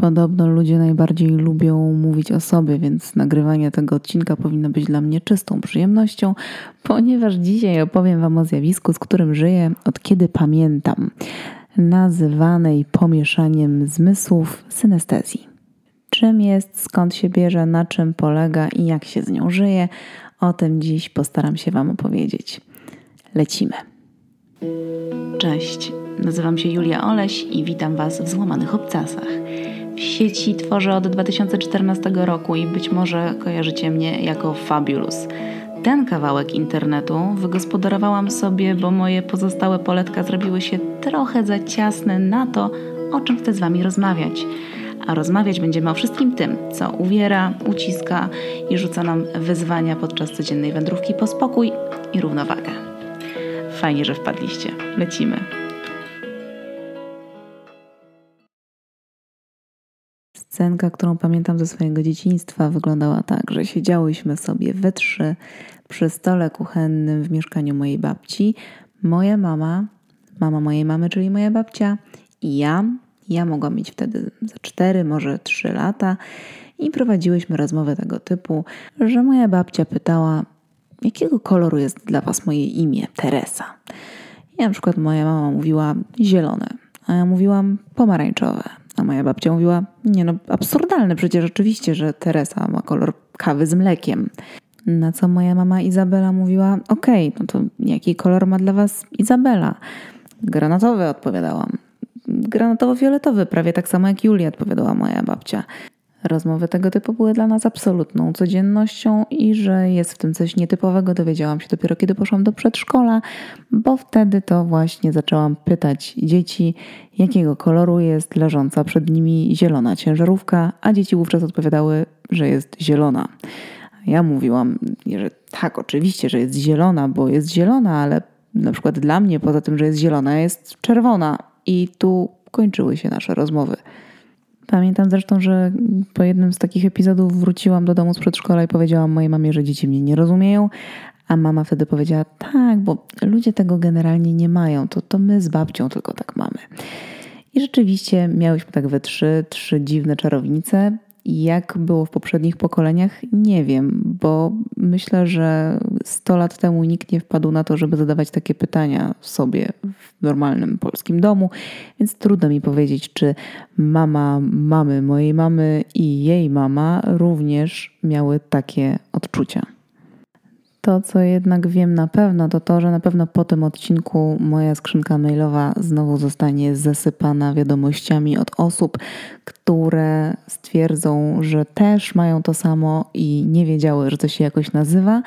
Podobno ludzie najbardziej lubią mówić o sobie, więc nagrywanie tego odcinka powinno być dla mnie czystą przyjemnością, ponieważ dzisiaj opowiem Wam o zjawisku, z którym żyję od kiedy pamiętam, nazywanej pomieszaniem zmysłów synestezji. Czym jest, skąd się bierze, na czym polega i jak się z nią żyje, o tym dziś postaram się Wam opowiedzieć. Lecimy. Cześć, nazywam się Julia Oleś i witam Was w Złamanych Obcasach sieci tworzę od 2014 roku i być może kojarzycie mnie jako Fabulous. Ten kawałek internetu wygospodarowałam sobie, bo moje pozostałe poletka zrobiły się trochę za ciasne na to, o czym chcę z Wami rozmawiać. A rozmawiać będziemy o wszystkim tym, co uwiera, uciska i rzuca nam wyzwania podczas codziennej wędrówki po spokój i równowagę. Fajnie, że wpadliście. Lecimy. Scenka, którą pamiętam ze swojego dzieciństwa, wyglądała tak, że siedziałyśmy sobie we trzy przy stole kuchennym w mieszkaniu mojej babci. Moja mama, mama mojej mamy, czyli moja babcia i ja. Ja mogłam mieć wtedy za cztery, może trzy lata i prowadziłyśmy rozmowę tego typu, że moja babcia pytała, jakiego koloru jest dla Was moje imię, Teresa. I na przykład moja mama mówiła zielone, a ja mówiłam pomarańczowe. A moja babcia mówiła, nie no, absurdalne przecież oczywiście, że Teresa ma kolor kawy z mlekiem. Na co moja mama Izabela mówiła, okej, okay, no to jaki kolor ma dla was Izabela? Granatowy odpowiadałam. Granatowo-fioletowy, prawie tak samo jak Julia odpowiadała moja babcia. Rozmowy tego typu były dla nas absolutną codziennością i że jest w tym coś nietypowego dowiedziałam się dopiero kiedy poszłam do przedszkola, bo wtedy to właśnie zaczęłam pytać dzieci, jakiego koloru jest leżąca przed nimi zielona ciężarówka, a dzieci wówczas odpowiadały, że jest zielona. Ja mówiłam, że tak, oczywiście, że jest zielona, bo jest zielona, ale na przykład dla mnie, poza tym, że jest zielona, jest czerwona. I tu kończyły się nasze rozmowy. Pamiętam zresztą, że po jednym z takich epizodów wróciłam do domu z przedszkola i powiedziałam mojej mamie, że dzieci mnie nie rozumieją, a mama wtedy powiedziała: Tak, bo ludzie tego generalnie nie mają, to, to my z babcią tylko tak mamy. I rzeczywiście miałyśmy tak we trzy, trzy dziwne czarownice. Jak było w poprzednich pokoleniach, nie wiem, bo myślę, że 100 lat temu nikt nie wpadł na to, żeby zadawać takie pytania sobie w normalnym polskim domu, więc trudno mi powiedzieć, czy mama mamy mojej mamy i jej mama również miały takie odczucia. To, co jednak wiem na pewno, to to, że na pewno po tym odcinku moja skrzynka mailowa znowu zostanie zasypana wiadomościami od osób, które stwierdzą, że też mają to samo i nie wiedziały, że to się jakoś nazywa,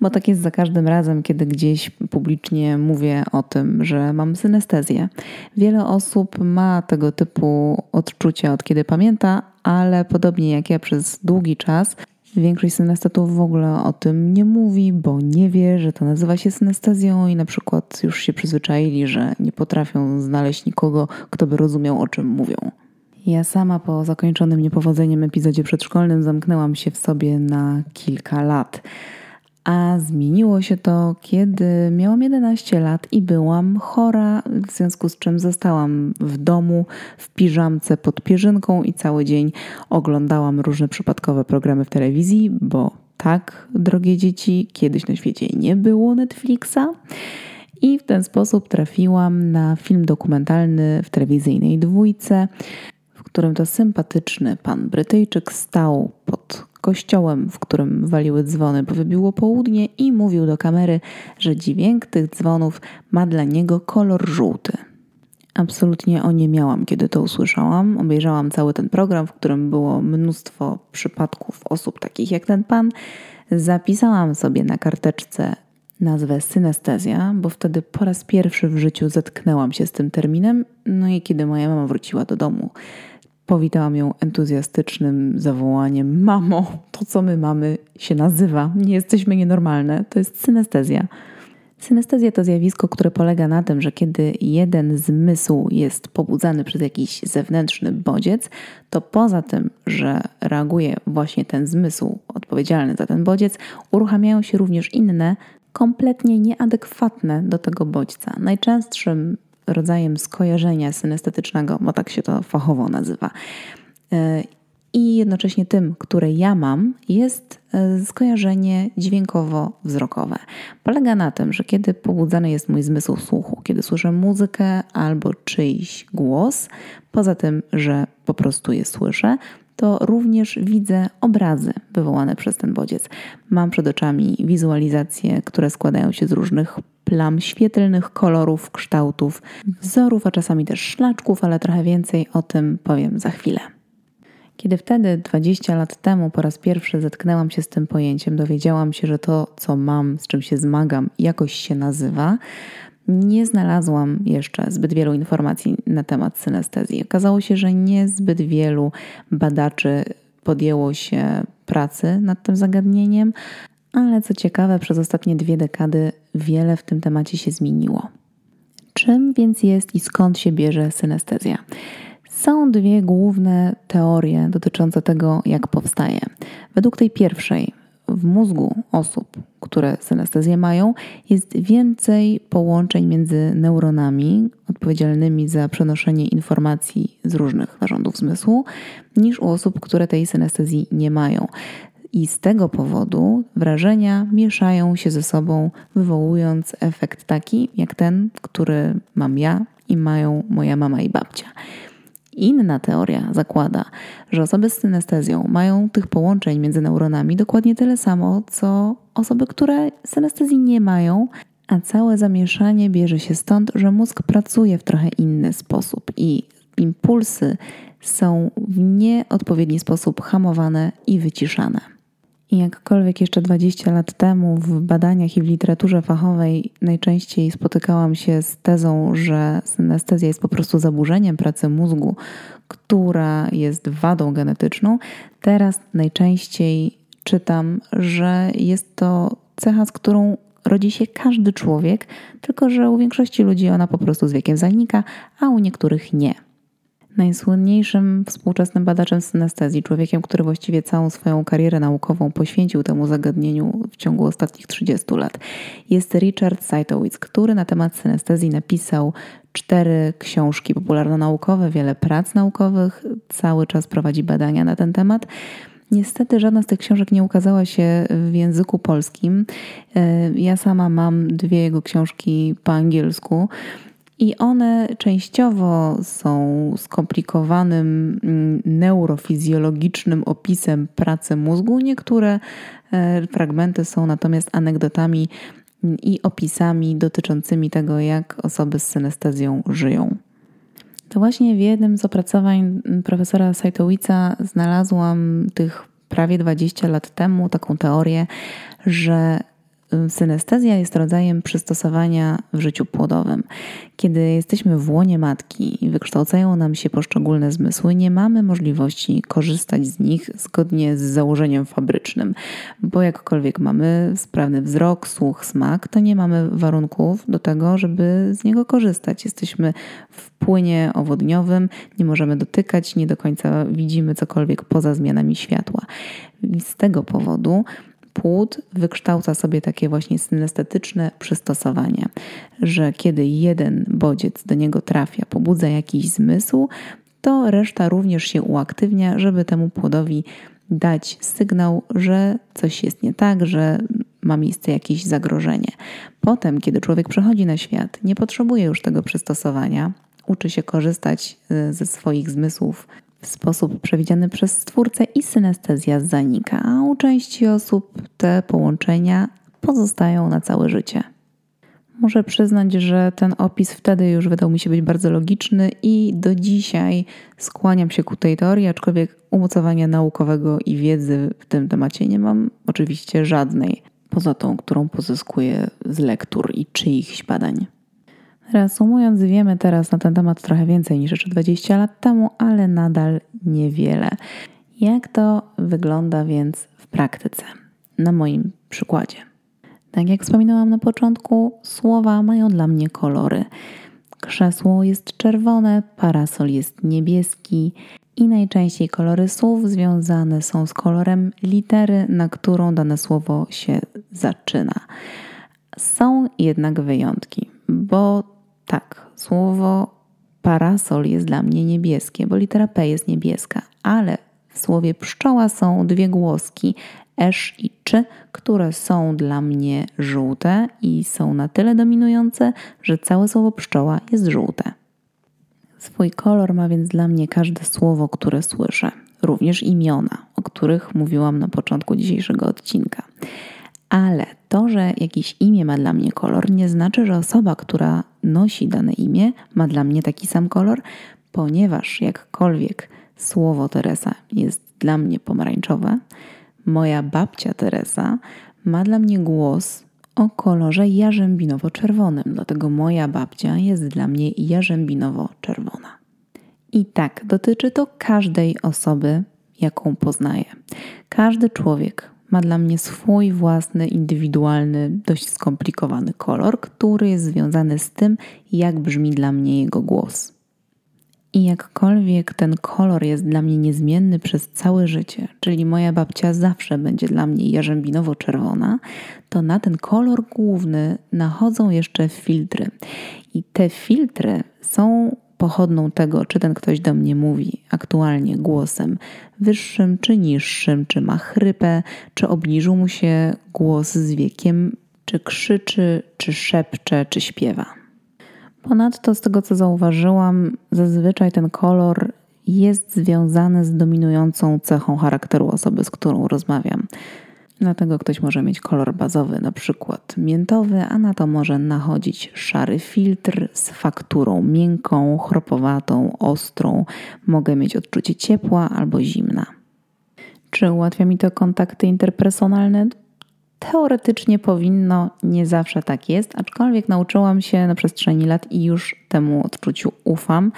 bo tak jest za każdym razem, kiedy gdzieś publicznie mówię o tym, że mam synestezję. Wiele osób ma tego typu odczucia od kiedy pamięta, ale podobnie jak ja przez długi czas Większość synestetów w ogóle o tym nie mówi, bo nie wie, że to nazywa się synestezją i na przykład już się przyzwyczaili, że nie potrafią znaleźć nikogo, kto by rozumiał, o czym mówią. Ja sama po zakończonym niepowodzeniem epizodzie przedszkolnym zamknęłam się w sobie na kilka lat. A zmieniło się to, kiedy miałam 11 lat i byłam chora, w związku z czym zostałam w domu w piżamce pod pierzynką i cały dzień oglądałam różne przypadkowe programy w telewizji, bo tak, drogie dzieci, kiedyś na świecie nie było Netflixa. I w ten sposób trafiłam na film dokumentalny w telewizyjnej dwójce którym to sympatyczny pan Brytyjczyk stał pod kościołem, w którym waliły dzwony, bo wybiło południe i mówił do kamery, że dźwięk tych dzwonów ma dla niego kolor żółty. Absolutnie o nie miałam, kiedy to usłyszałam. Obejrzałam cały ten program, w którym było mnóstwo przypadków osób takich jak ten pan. Zapisałam sobie na karteczce nazwę synestezja, bo wtedy po raz pierwszy w życiu zetknęłam się z tym terminem. No i kiedy moja mama wróciła do domu, powitałam ją entuzjastycznym zawołaniem: Mamo, to co my mamy się nazywa. Nie jesteśmy nienormalne. To jest synestezja. Synestezja to zjawisko, które polega na tym, że kiedy jeden zmysł jest pobudzany przez jakiś zewnętrzny bodziec, to poza tym, że reaguje właśnie ten zmysł odpowiedzialny za ten bodziec, uruchamiają się również inne, kompletnie nieadekwatne do tego bodźca. Najczęstszym rodzajem skojarzenia synestetycznego, bo tak się to fachowo nazywa, e, i jednocześnie tym, które ja mam, jest e, skojarzenie dźwiękowo-wzrokowe. Polega na tym, że kiedy pobudzany jest mój zmysł słuchu, kiedy słyszę muzykę albo czyjś głos, poza tym, że po prostu je słyszę, to również widzę obrazy wywołane przez ten bodziec. Mam przed oczami wizualizacje, które składają się z różnych plam świetlnych, kolorów, kształtów, wzorów, a czasami też szlaczków, ale trochę więcej o tym powiem za chwilę. Kiedy wtedy, 20 lat temu, po raz pierwszy zetknęłam się z tym pojęciem, dowiedziałam się, że to, co mam, z czym się zmagam, jakoś się nazywa, nie znalazłam jeszcze zbyt wielu informacji na temat synestezji. Okazało się, że niezbyt wielu badaczy podjęło się pracy nad tym zagadnieniem, ale co ciekawe, przez ostatnie dwie dekady wiele w tym temacie się zmieniło. Czym więc jest i skąd się bierze synestezja? Są dwie główne teorie dotyczące tego, jak powstaje. Według tej pierwszej, w mózgu osób, które synestezję mają, jest więcej połączeń między neuronami odpowiedzialnymi za przenoszenie informacji z różnych narządów zmysłu, niż u osób, które tej synestezji nie mają. I z tego powodu wrażenia mieszają się ze sobą, wywołując efekt taki jak ten, który mam ja i mają moja mama i babcia. Inna teoria zakłada, że osoby z synestezją mają tych połączeń między neuronami dokładnie tyle samo, co osoby, które synestezji nie mają, a całe zamieszanie bierze się stąd, że mózg pracuje w trochę inny sposób i impulsy są w nieodpowiedni sposób hamowane i wyciszane. I jakkolwiek jeszcze 20 lat temu w badaniach i w literaturze fachowej najczęściej spotykałam się z tezą, że synestezja jest po prostu zaburzeniem pracy mózgu, która jest wadą genetyczną, teraz najczęściej czytam, że jest to cecha, z którą rodzi się każdy człowiek, tylko że u większości ludzi ona po prostu z wiekiem zanika, a u niektórych nie. Najsłynniejszym współczesnym badaczem synestezji, człowiekiem, który właściwie całą swoją karierę naukową poświęcił temu zagadnieniu w ciągu ostatnich 30 lat, jest Richard Seitowitz, który na temat synestezji napisał cztery książki popularno-naukowe, wiele prac naukowych, cały czas prowadzi badania na ten temat. Niestety żadna z tych książek nie ukazała się w języku polskim. E, ja sama mam dwie jego książki po angielsku. I one częściowo są skomplikowanym mm, neurofizjologicznym opisem pracy mózgu. Niektóre e, fragmenty są natomiast anegdotami mm, i opisami dotyczącymi tego, jak osoby z synestezją żyją. To właśnie w jednym z opracowań mm, profesora Sajtowica znalazłam tych prawie 20 lat temu taką teorię, że Synestezja jest rodzajem przystosowania w życiu płodowym. Kiedy jesteśmy w łonie matki i wykształcają nam się poszczególne zmysły, nie mamy możliwości korzystać z nich zgodnie z założeniem fabrycznym, bo jakkolwiek mamy sprawny wzrok, słuch, smak, to nie mamy warunków do tego, żeby z niego korzystać. Jesteśmy w płynie owodniowym, nie możemy dotykać, nie do końca widzimy cokolwiek poza zmianami światła. I z tego powodu płód wykształca sobie takie właśnie synestetyczne przystosowanie, że kiedy jeden bodziec do niego trafia, pobudza jakiś zmysł, to reszta również się uaktywnia, żeby temu płodowi dać sygnał, że coś jest nie tak, że ma miejsce jakieś zagrożenie. Potem, kiedy człowiek przechodzi na świat, nie potrzebuje już tego przystosowania, uczy się korzystać y, ze swoich zmysłów w sposób przewidziany przez Stwórcę i synestezja zanika, a u części osób te połączenia pozostają na całe życie. Muszę przyznać, że ten opis wtedy już wydał mi się być bardzo logiczny i do dzisiaj skłaniam się ku tej teorii, aczkolwiek umocowania naukowego i wiedzy w tym temacie nie mam oczywiście żadnej, poza tą, którą pozyskuję z lektur i czyichś badań. Reasumując, wiemy teraz na ten temat trochę więcej niż jeszcze 20 lat temu, ale nadal niewiele. Jak to wygląda więc w praktyce? Na moim przykładzie. Tak jak wspominałam na początku, słowa mają dla mnie kolory. Krzesło jest czerwone, parasol jest niebieski i najczęściej kolory słów związane są z kolorem litery, na którą dane słowo się zaczyna. Są jednak wyjątki, bo tak, słowo parasol jest dla mnie niebieskie, bo litera P jest niebieska, ale w słowie pszczoła są dwie głoski esz i czy, które są dla mnie żółte i są na tyle dominujące, że całe słowo pszczoła jest żółte. Swój kolor ma więc dla mnie każde słowo, które słyszę, również imiona, o których mówiłam na początku dzisiejszego odcinka. Ale to, że jakieś imię ma dla mnie kolor, nie znaczy, że osoba, która nosi dane imię, ma dla mnie taki sam kolor, ponieważ jakkolwiek słowo Teresa jest dla mnie pomarańczowe, moja babcia Teresa ma dla mnie głos o kolorze jarzębinowo-czerwonym, dlatego moja babcia jest dla mnie jarzębinowo-czerwona. I tak dotyczy to każdej osoby, jaką poznaję. Każdy człowiek ma dla mnie swój własny, indywidualny, dość skomplikowany kolor, który jest związany z tym, jak brzmi dla mnie jego głos. I jakkolwiek ten kolor jest dla mnie niezmienny przez całe życie, czyli moja babcia zawsze będzie dla mnie jarzębinowo-czerwona, to na ten kolor główny nachodzą jeszcze filtry. I te filtry są pochodną tego, czy ten ktoś do mnie mówi aktualnie głosem wyższym czy niższym, czy ma chrypę, czy obniżył mu się głos z wiekiem, czy krzyczy, czy szepcze, czy śpiewa. Ponadto, z tego co zauważyłam, zazwyczaj ten kolor jest związany z dominującą cechą charakteru osoby, z którą rozmawiam. Dlatego ktoś może mieć kolor bazowy, na przykład miętowy, a na to może nachodzić szary filtr z fakturą miękką, chropowatą, ostrą. Mogę mieć odczucie ciepła albo zimna. Czy ułatwia mi to kontakty interpersonalne? Teoretycznie powinno, nie zawsze tak jest, aczkolwiek nauczyłam się na przestrzeni lat i już temu odczuciu ufam,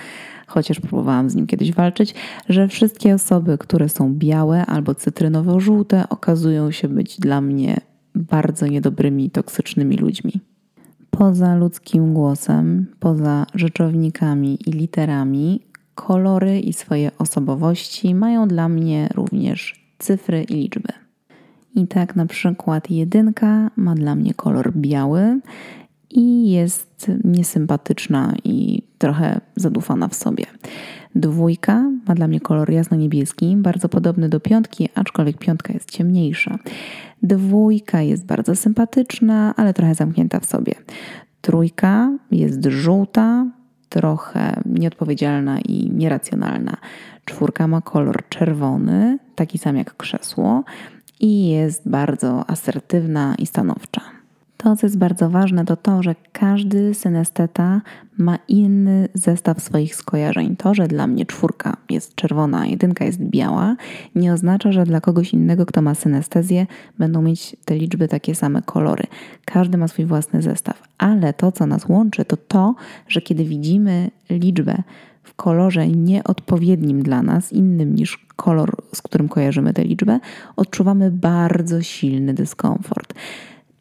chociaż próbowałam z nim kiedyś walczyć, że wszystkie osoby, które są białe albo cytrynowo-żółte, okazują się być dla mnie bardzo niedobrymi, toksycznymi ludźmi. Poza ludzkim głosem, poza rzeczownikami i literami, kolory i swoje osobowości mają dla mnie również cyfry i liczby. I tak na przykład jedynka ma dla mnie kolor biały i jest niesympatyczna i trochę zadufana w sobie. Dwójka ma dla mnie kolor jasno-niebieski, bardzo podobny do piątki, aczkolwiek piątka jest ciemniejsza. Dwójka jest bardzo sympatyczna, ale trochę zamknięta w sobie. Trójka jest żółta, trochę nieodpowiedzialna i nieracjonalna. Czwórka ma kolor czerwony, taki sam jak krzesło i jest bardzo asertywna i stanowcza. To, co jest bardzo ważne, to to, że każdy synesteta ma inny zestaw swoich skojarzeń. To, że dla mnie czwórka jest czerwona, jedynka jest biała, nie oznacza, że dla kogoś innego, kto ma synestezję, będą mieć te liczby takie same kolory. Każdy ma swój własny zestaw, ale to, co nas łączy, to to, że kiedy widzimy liczbę w kolorze nieodpowiednim dla nas, innym niż kolor, z którym kojarzymy tę liczbę, odczuwamy bardzo silny dyskomfort.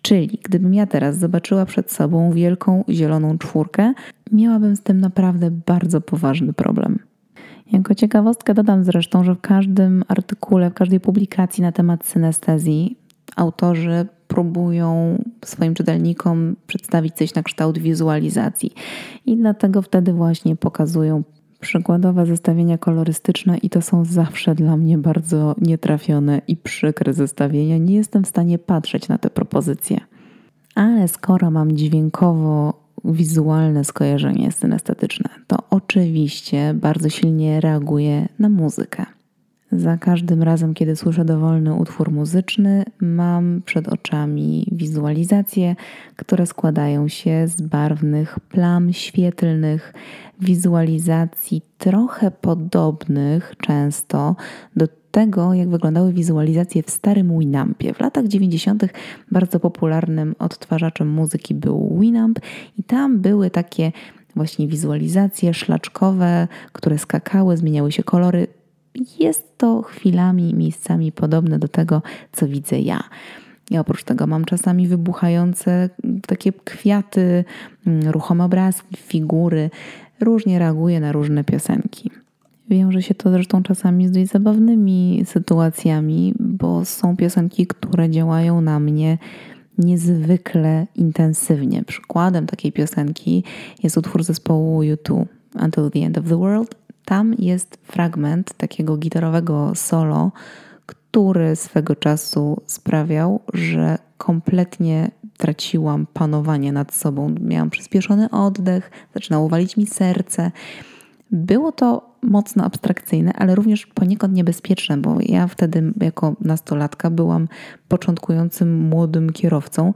Czyli gdybym ja teraz zobaczyła przed sobą wielką zieloną czwórkę, miałabym z tym naprawdę bardzo poważny problem. Jako ciekawostkę dodam zresztą, że w każdym artykule, w każdej publikacji na temat synestezji autorzy próbują swoim czytelnikom przedstawić coś na kształt wizualizacji. I dlatego wtedy właśnie pokazują przykładowe zestawienia kolorystyczne i to są zawsze dla mnie bardzo nietrafione i przykre zestawienia. Nie jestem w stanie patrzeć na te propozycje. Ale skoro mam dźwiękowo wizualne skojarzenie synestetyczne, to oczywiście bardzo silnie reaguje na muzykę. Za każdym razem, kiedy słyszę dowolny utwór muzyczny, mam przed oczami wizualizacje, które składają się z barwnych plam świetlnych, wizualizacji trochę podobnych często do tego, jak wyglądały wizualizacje w starym Winampie. W latach 90. bardzo popularnym odtwarzaczem muzyki był Winamp i tam były takie właśnie wizualizacje szlaczkowe, które skakały, zmieniały się kolory. Jest to chwilami, miejscami podobne do tego, co widzę ja. I oprócz tego mam czasami wybuchające takie kwiaty, mm, ruchome obrazki, figury. Różnie reaguję na różne piosenki. Wiąże się to zresztą czasami z dość zabawnymi sytuacjami, bo są piosenki, które działają na mnie niezwykle intensywnie. Przykładem takiej piosenki jest utwór zespołu U2 Until the End of the World. Tam jest fragment takiego gitarowego solo, który swego czasu sprawiał, że kompletnie traciłam panowanie nad sobą. Miałam przyspieszony oddech, zaczynało walić mi serce. Było to mocno abstrakcyjne, ale również poniekąd niebezpieczne, bo ja wtedy jako nastolatka byłam początkującym młodym kierowcą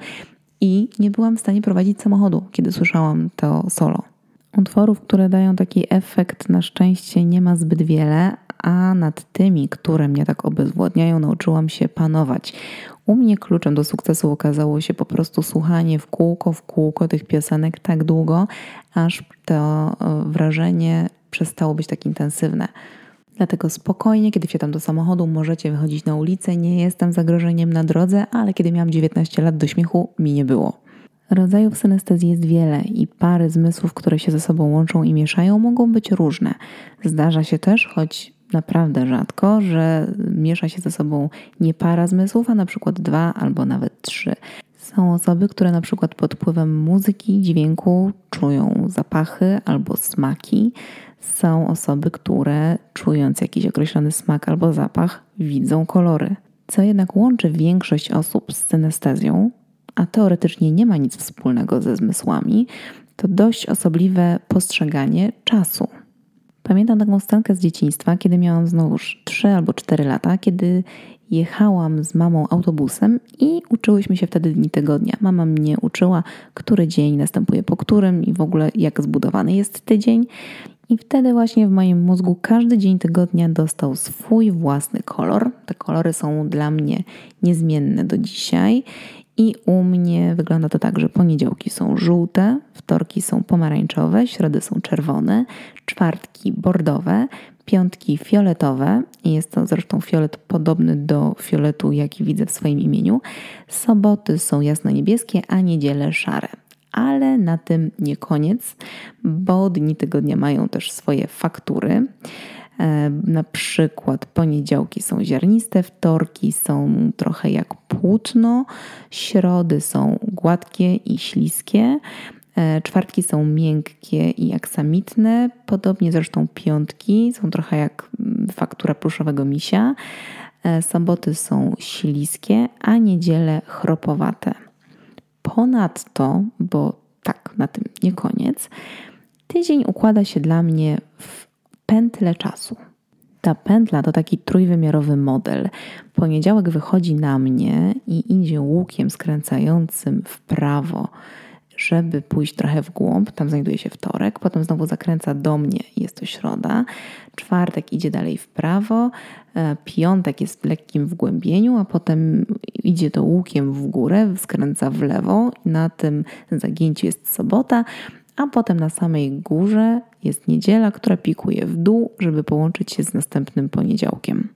i nie byłam w stanie prowadzić samochodu, kiedy słyszałam to solo. Utworów, które dają taki efekt, na szczęście nie ma zbyt wiele, a nad tymi, które mnie tak obezwładniają, nauczyłam się panować. U mnie kluczem do sukcesu okazało się po prostu słuchanie w kółko, w kółko tych piosenek tak długo, aż to e, wrażenie przestało być tak intensywne. Dlatego spokojnie, kiedy wsiadam do samochodu, możecie wychodzić na ulicę. Nie jestem zagrożeniem na drodze, ale kiedy miałam 19 lat, do śmiechu mi nie było. Rodzajów synestezji jest wiele i pary zmysłów, które się ze sobą łączą i mieszają, mogą być różne. Zdarza się też, choć naprawdę rzadko, że miesza się ze sobą nie para zmysłów, a na przykład dwa albo nawet trzy. Są osoby, które na przykład pod wpływem muzyki, dźwięku czują zapachy albo smaki. Są osoby, które czując jakiś określony smak albo zapach, widzą kolory. Co jednak łączy większość osób z synestezją, a teoretycznie nie ma nic wspólnego ze zmysłami, to dość osobliwe postrzeganie czasu. Pamiętam taką scenkę z dzieciństwa, kiedy miałam znowuż 3 albo 4 lata, kiedy jechałam z mamą autobusem i uczyłyśmy się wtedy dni tygodnia. Mama mnie uczyła, który dzień następuje po którym i w ogóle jak zbudowany jest tydzień. I wtedy właśnie w moim mózgu każdy dzień tygodnia dostał swój własny kolor. Te kolory są dla mnie niezmienne do dzisiaj. I u mnie wygląda to tak, że poniedziałki są żółte, wtorki są pomarańczowe, środy są czerwone, czwartki bordowe, piątki fioletowe jest to zresztą fiolet podobny do fioletu, jaki widzę w swoim imieniu. Soboty są jasno-niebieskie, a niedziele szare. Ale na tym nie koniec, bo dni tygodnia mają też swoje faktury. E, na przykład poniedziałki są ziarniste, wtorki są trochę jak płótno, środy są gładkie i śliskie, e, czwartki są miękkie i aksamitne, podobnie zresztą piątki są trochę jak mm, faktura pluszowego misia, e, soboty są śliskie, a niedziele chropowate. Ponadto, bo tak, na tym nie koniec, tydzień układa się dla mnie w pętlę czasu. Ta pętla to taki trójwymiarowy model. Poniedziałek wychodzi na mnie i idzie łukiem skręcającym w prawo, żeby pójść trochę w głąb. Tam znajduje się wtorek, potem znowu zakręca do mnie jest to środa. Czwartek idzie dalej w prawo, e, piątek jest w lekkim wgłębieniu, a potem idzie to łukiem w górę, skręca w lewo. Na tym zagięciu jest sobota, a potem na samej górze jest niedziela, która pikuje w dół, żeby połączyć się z następnym poniedziałkiem.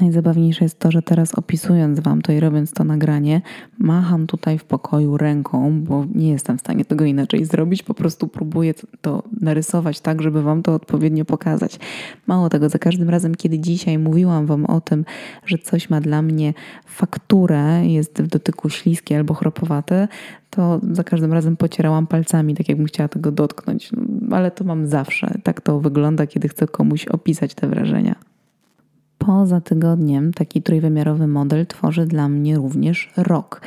Najzabawniejsze jest to, że teraz opisując Wam to i robiąc to nagranie, macham tutaj w pokoju ręką, bo nie jestem w stanie tego inaczej zrobić. Po prostu próbuję to narysować tak, żeby Wam to odpowiednio pokazać. Mało tego, za każdym razem, kiedy dzisiaj mówiłam Wam o tym, że coś ma dla mnie fakturę, jest w dotyku śliskie albo chropowate, to za każdym razem pocierałam palcami, tak jakbym chciała tego dotknąć. No, ale to mam zawsze. Tak to wygląda, kiedy chcę komuś opisać te wrażenia. Poza tygodniem taki trójwymiarowy model tworzy dla mnie również rok.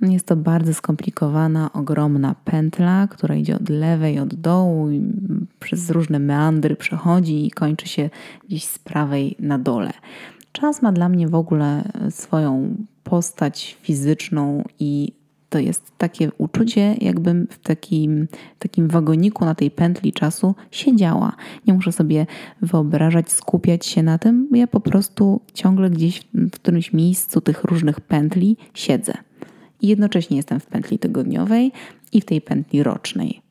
Jest to bardzo skomplikowana, ogromna pętla, która idzie od lewej, od dołu, przez różne meandry przechodzi i kończy się gdzieś z prawej na dole. Czas ma dla mnie w ogóle swoją postać fizyczną i to jest takie uczucie, jakbym w takim, takim wagoniku na tej pętli czasu siedziała. Nie muszę sobie wyobrażać, skupiać się na tym, ja po prostu ciągle gdzieś w którymś miejscu tych różnych pętli siedzę. I jednocześnie jestem w pętli tygodniowej i w tej pętli rocznej.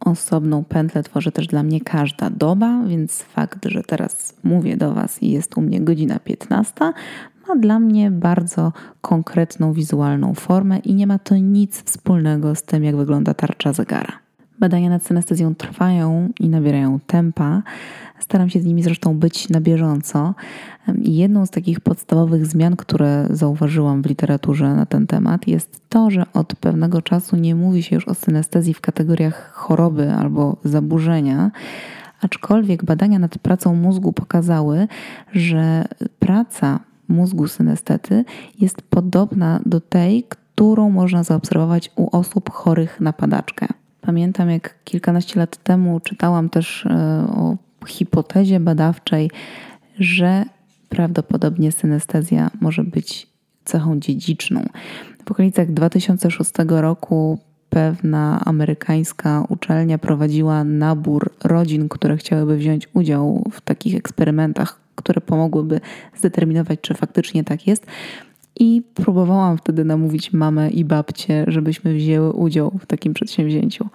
Osobną pętlę tworzy też dla mnie każda doba, więc fakt, że teraz mówię do Was i jest u mnie godzina 15, ma dla mnie bardzo konkretną wizualną formę i nie ma to nic wspólnego z tym, jak wygląda tarcza zegara. Badania nad synestezją trwają i nabierają tempa. Staram się z nimi zresztą być na bieżąco. Jedną z takich podstawowych zmian, które zauważyłam w literaturze na ten temat, jest to, że od pewnego czasu nie mówi się już o synestezji w kategoriach choroby albo zaburzenia, aczkolwiek badania nad pracą mózgu pokazały, że praca mózgu synestety jest podobna do tej, którą można zaobserwować u osób chorych na padaczkę. Pamiętam, jak kilkanaście lat temu czytałam też e, o hipotezie badawczej, że prawdopodobnie synestezja może być cechą dziedziczną. W okolicach 2006 roku pewna amerykańska uczelnia prowadziła nabór rodzin, które chciałyby wziąć udział w takich eksperymentach, które pomogłyby zdeterminować, czy faktycznie tak jest. I próbowałam wtedy namówić mamę i babcię, żebyśmy wzięły udział w takim przedsięwzięciu.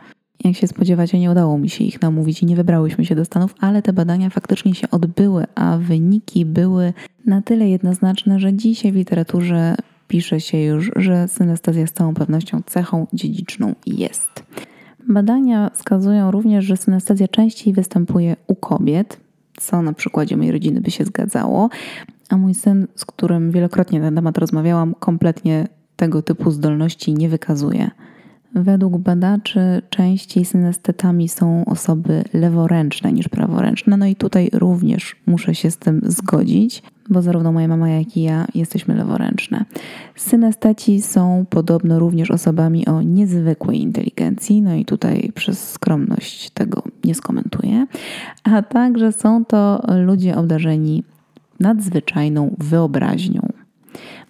Jak się spodziewacie, nie udało mi się ich namówić i nie wybrałyśmy się do Stanów, ale te badania faktycznie się odbyły, a wyniki były na tyle jednoznaczne, że dzisiaj w literaturze pisze się już, że synestezja z całą pewnością cechą dziedziczną jest. Badania wskazują również, że synestezja częściej występuje u kobiet, co na przykładzie mojej rodziny by się zgadzało, a mój syn, z którym wielokrotnie na temat rozmawiałam, kompletnie tego typu zdolności nie wykazuje. Według badaczy częściej synestetami są osoby leworęczne niż praworęczne. No i tutaj również muszę się z tym zgodzić, bo zarówno moja mama, jak i ja jesteśmy leworęczne. Synesteci są podobno również osobami o niezwykłej inteligencji, no i tutaj przez skromność tego nie skomentuję, a także są to ludzie obdarzeni nadzwyczajną wyobraźnią.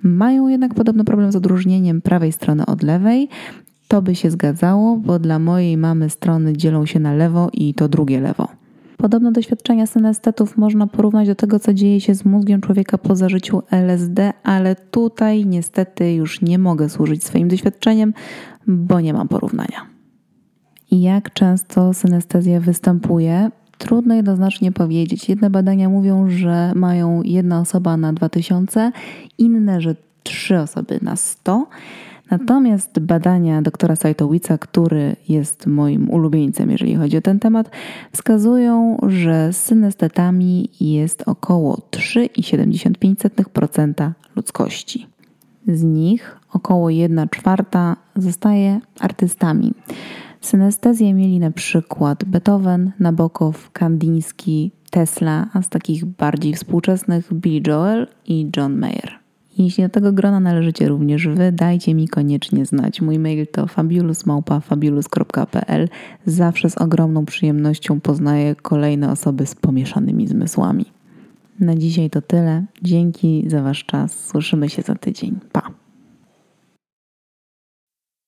Mają jednak podobno problem z odróżnieniem prawej strony od lewej, to by się zgadzało, bo dla mojej mamy strony dzielą się na lewo i to drugie lewo. Podobno doświadczenia synestetów można porównać do tego, co dzieje się z mózgiem człowieka po zażyciu LSD, ale tutaj niestety już nie mogę służyć swoim doświadczeniem, bo nie mam porównania. Jak często synestezja występuje? Trudno jednoznacznie powiedzieć. Jedne badania mówią, że mają jedna osoba na 2000, inne, że trzy osoby na 100. Natomiast badania doktora Sajtowica, który jest moim ulubieńcem, jeżeli chodzi o ten temat, wskazują, że synestetami jest około 3,75% ludzkości. Z nich około 1 czwarta zostaje artystami. Synestezję mieli na przykład Beethoven, Nabokow, Kandiński, Tesla, a z takich bardziej współczesnych Billy Joel i John Mayer. Jeśli do tego grona należycie również wy, dajcie mi koniecznie znać. Mój mail to fabulusmałpa.fabulus.pl. Zawsze z ogromną przyjemnością poznaję kolejne osoby z pomieszanymi zmysłami. Na dzisiaj to tyle. Dzięki za Wasz czas. Słyszymy się za tydzień. Pa!